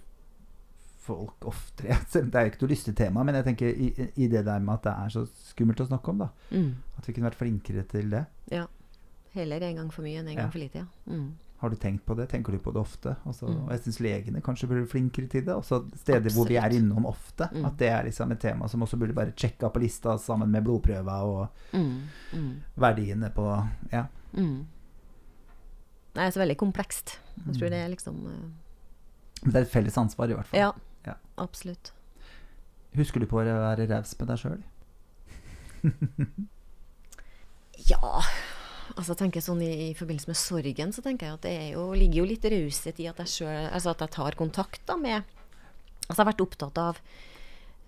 folk oftere. Selv om Det er jo ikke noe lystig tema, men jeg tenker i, i det der med at det er så skummelt å snakke om, da. Mm. At vi kunne vært flinkere til det. Ja. Heller en gang for mye enn en Ja. gang for lite, ja. Mm. Har du tenkt på det? Tenker du på det ofte? Også, Mm. Og jeg syns legene kanskje burde bli flinkere til det. Også steder hvor vi er innom ofte. Mm. At det er liksom et tema som også burde bare sjekka på lista sammen med blodprøver og Mm. Mm. verdiene på Ja. Mm. Det er så veldig komplekst. Jeg tror det er liksom uh... Men det er et felles ansvar, i hvert fall. Ja, Ja. absolutt. Husker du på å være raus med deg sjøl? Ja, altså tenker sånn i, i forbindelse med sorgen, så tenker jeg at det er jo, ligger jo litt raushet i at jeg selv, altså at jeg tar kontakt da med Altså jeg har vært opptatt av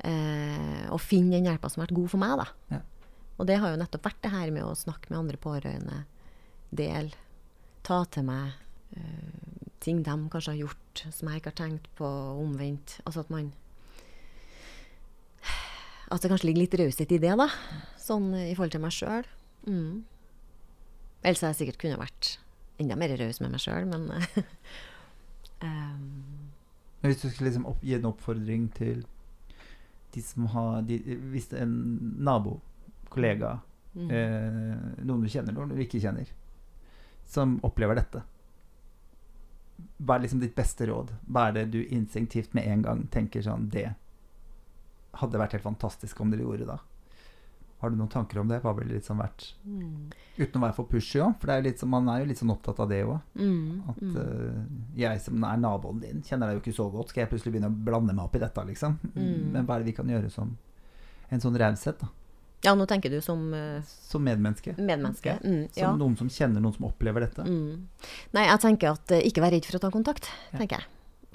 eh, å finne den hjelpa som har vært god for meg, da. Ja. Og det har jo nettopp vært det her med å snakke med andre pårørende, del, ta til meg eh, ting de kanskje har gjort som jeg ikke har tenkt på, omvendt. Altså at man At det kanskje ligger litt raushet i det, da. Sånn i forhold til meg sjøl. Mm. Ellers hadde jeg sikkert kunne vært enda mer raus med meg sjøl, men um, Hvis du skulle liksom opp, gi en oppfordring til de som har de, Hvis en nabo, kollega, mm. eh, noen du kjenner, noen du ikke kjenner, som opplever dette Hva er liksom ditt beste råd? Hva er det du instinktivt med en gang tenker sånn Det hadde vært helt fantastisk om dere gjorde da. Har du noen tanker om det? Hva ville liksom vært Mm. Uten å være for pushy òg, for det er sånn- man er jo litt sånn opptatt av det òg. Mm. At mm. eh, jeg som er naboen din, kjenner deg jo ikke så godt. Skal jeg plutselig begynne å blande meg opp i dette, liksom? Mm. Men hva er det vi kan gjøre som en sånn raushet, da? Ja, nå tenker du som uh, Som medmenneske. medmenneske. Ja. Mm, Som ja. noen som kjenner noen som opplever dette. Mm. Nei, jeg tenker at uh, ikke vær redd for å ta kontakt, Ja. tenker jeg.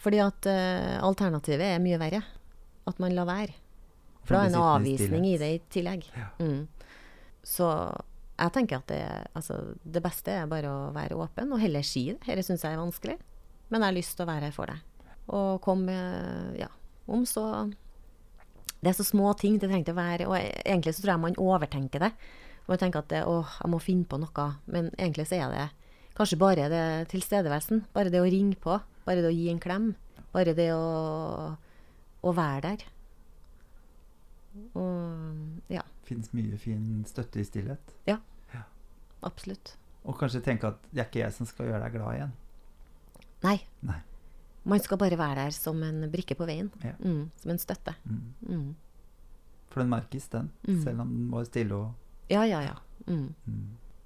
Fordi at uh, alternativet er mye verre. At man lar være. For da er en avvisning i det i tillegg. Ja. Mm. Så jeg tenker at det, altså, det beste er bare å være åpen, og heller si det. Dette syns jeg er vanskelig, men jeg har lyst til å være her for deg. Og kom med Ja, om så Det er så små ting det trenger å være. Og egentlig så tror jeg man overtenker det. Man tenker at det, å, jeg må finne på noe. Men egentlig så er det kanskje bare det tilstedeværelsen. Bare det å ringe på. Bare det å gi en klem. Bare det å, å være der. Og ja, Fins mye fin støtte i stillhet. Ja, absolutt. Og kanskje tenke at det er ikke jeg som skal gjøre deg glad igjen. Nei. Nei. Man skal bare være der som en brikke på veien. Ja. Mm, som en støtte. Mm. Mm. For den merkes, den. Mm. Selv om den var stille og Ja, ja, ja. Mm.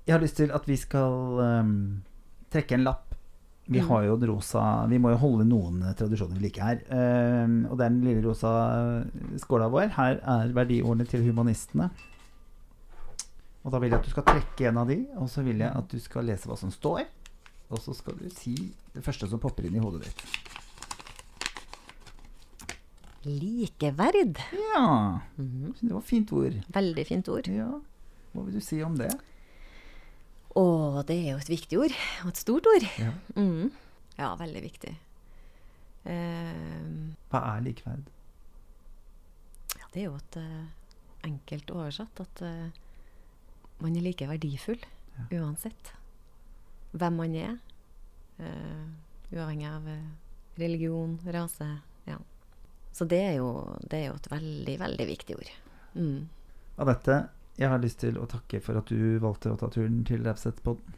Jeg har lyst til at vi skal um, trekke en lapp. Vi har jo den rosa Vi må jo holde noen eh, tradisjoner vi liker her. Um, og det er den lille rosa eh, skåla vår. Her er verdiordene til humanistene. Og da vil jeg at du skal trekke en av de, og så vil jeg at du skal lese hva som står. Og så skal du si det første som popper inn i hodet ditt. Likeverd. Ja, det var et fint ord. Veldig fint ord. Ja, Hva vil du si om det? Å, det er jo et viktig ord. Og et stort ord. Ja. Mm. Ja, veldig viktig. Uh, Hva er likeverd? ja, det er jo et uh, enkelt oversatt at uh, man er like verdifull Ja. uansett hvem man er. eh, uavhengig av eh, religion, rase. Så det er, jo, det er jo et veldig, veldig viktig ord. Mm. Anette, jeg har lyst til å takke for at du valgte å ta turen til Raushetspodden.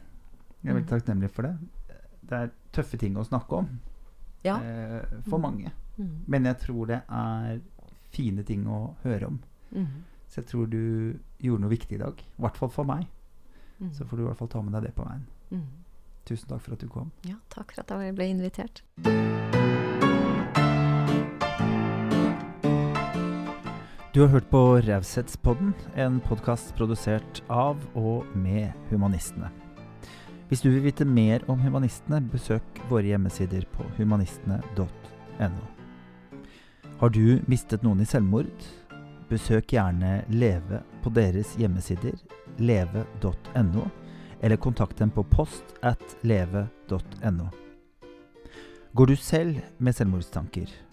Jeg er veldig Mhm. takknemlig for det. Det er tøffe ting å snakke om Ja. eh, for Mhm. mange. Mm. Men jeg tror det er fine ting å høre om. Mm. Så jeg tror du gjorde noe viktig i dag. I hvert fall for meg. Mm. Så får du i hvert fall ta med deg det på veien. Mm. Tusen takk for at du kom. Ja, takk for at jeg ble invitert. Du har hørt på Raushetspodden, en podkast produsert av og med Humanistene. Hvis du vil vite mer om Humanistene, besøk våre hjemmesider på humanistene.no. Har du mistet noen i selvmord? Besøk gjerne Leve på deres hjemmesider, leve.no, eller kontakt dem på post at leve.no. Går du selv med selvmordstanker?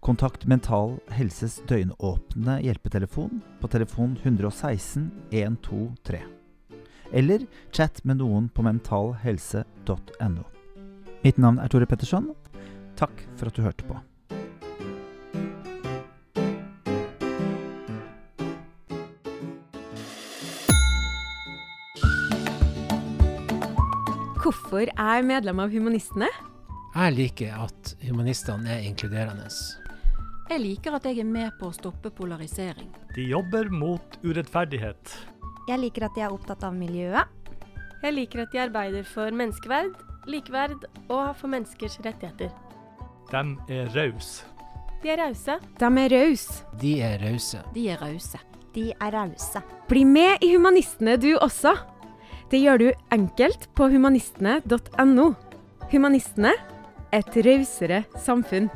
Kontakt Mental Helses døgnåpne hjelpetelefon på telefon 116 123. Eller chat med noen på mentalhelse.no. Mitt navn er Tore Petterson. Takk for at du hørte på. Hvorfor er medlem av Humanistene? Jeg liker at humanistene er inkluderende. Jeg liker at jeg er med på å stoppe polarisering. De jobber mot urettferdighet. Jeg liker at de er opptatt av miljøet. Jeg liker at de arbeider for menneskeverd, likeverd og for menneskers rettigheter. De er rause. De er rause. De er rause. De er rause. De er rause. De er rause. Bli med i Humanistene du også. Det gjør du enkelt på humanistene.no. Humanistene et rausere samfunn.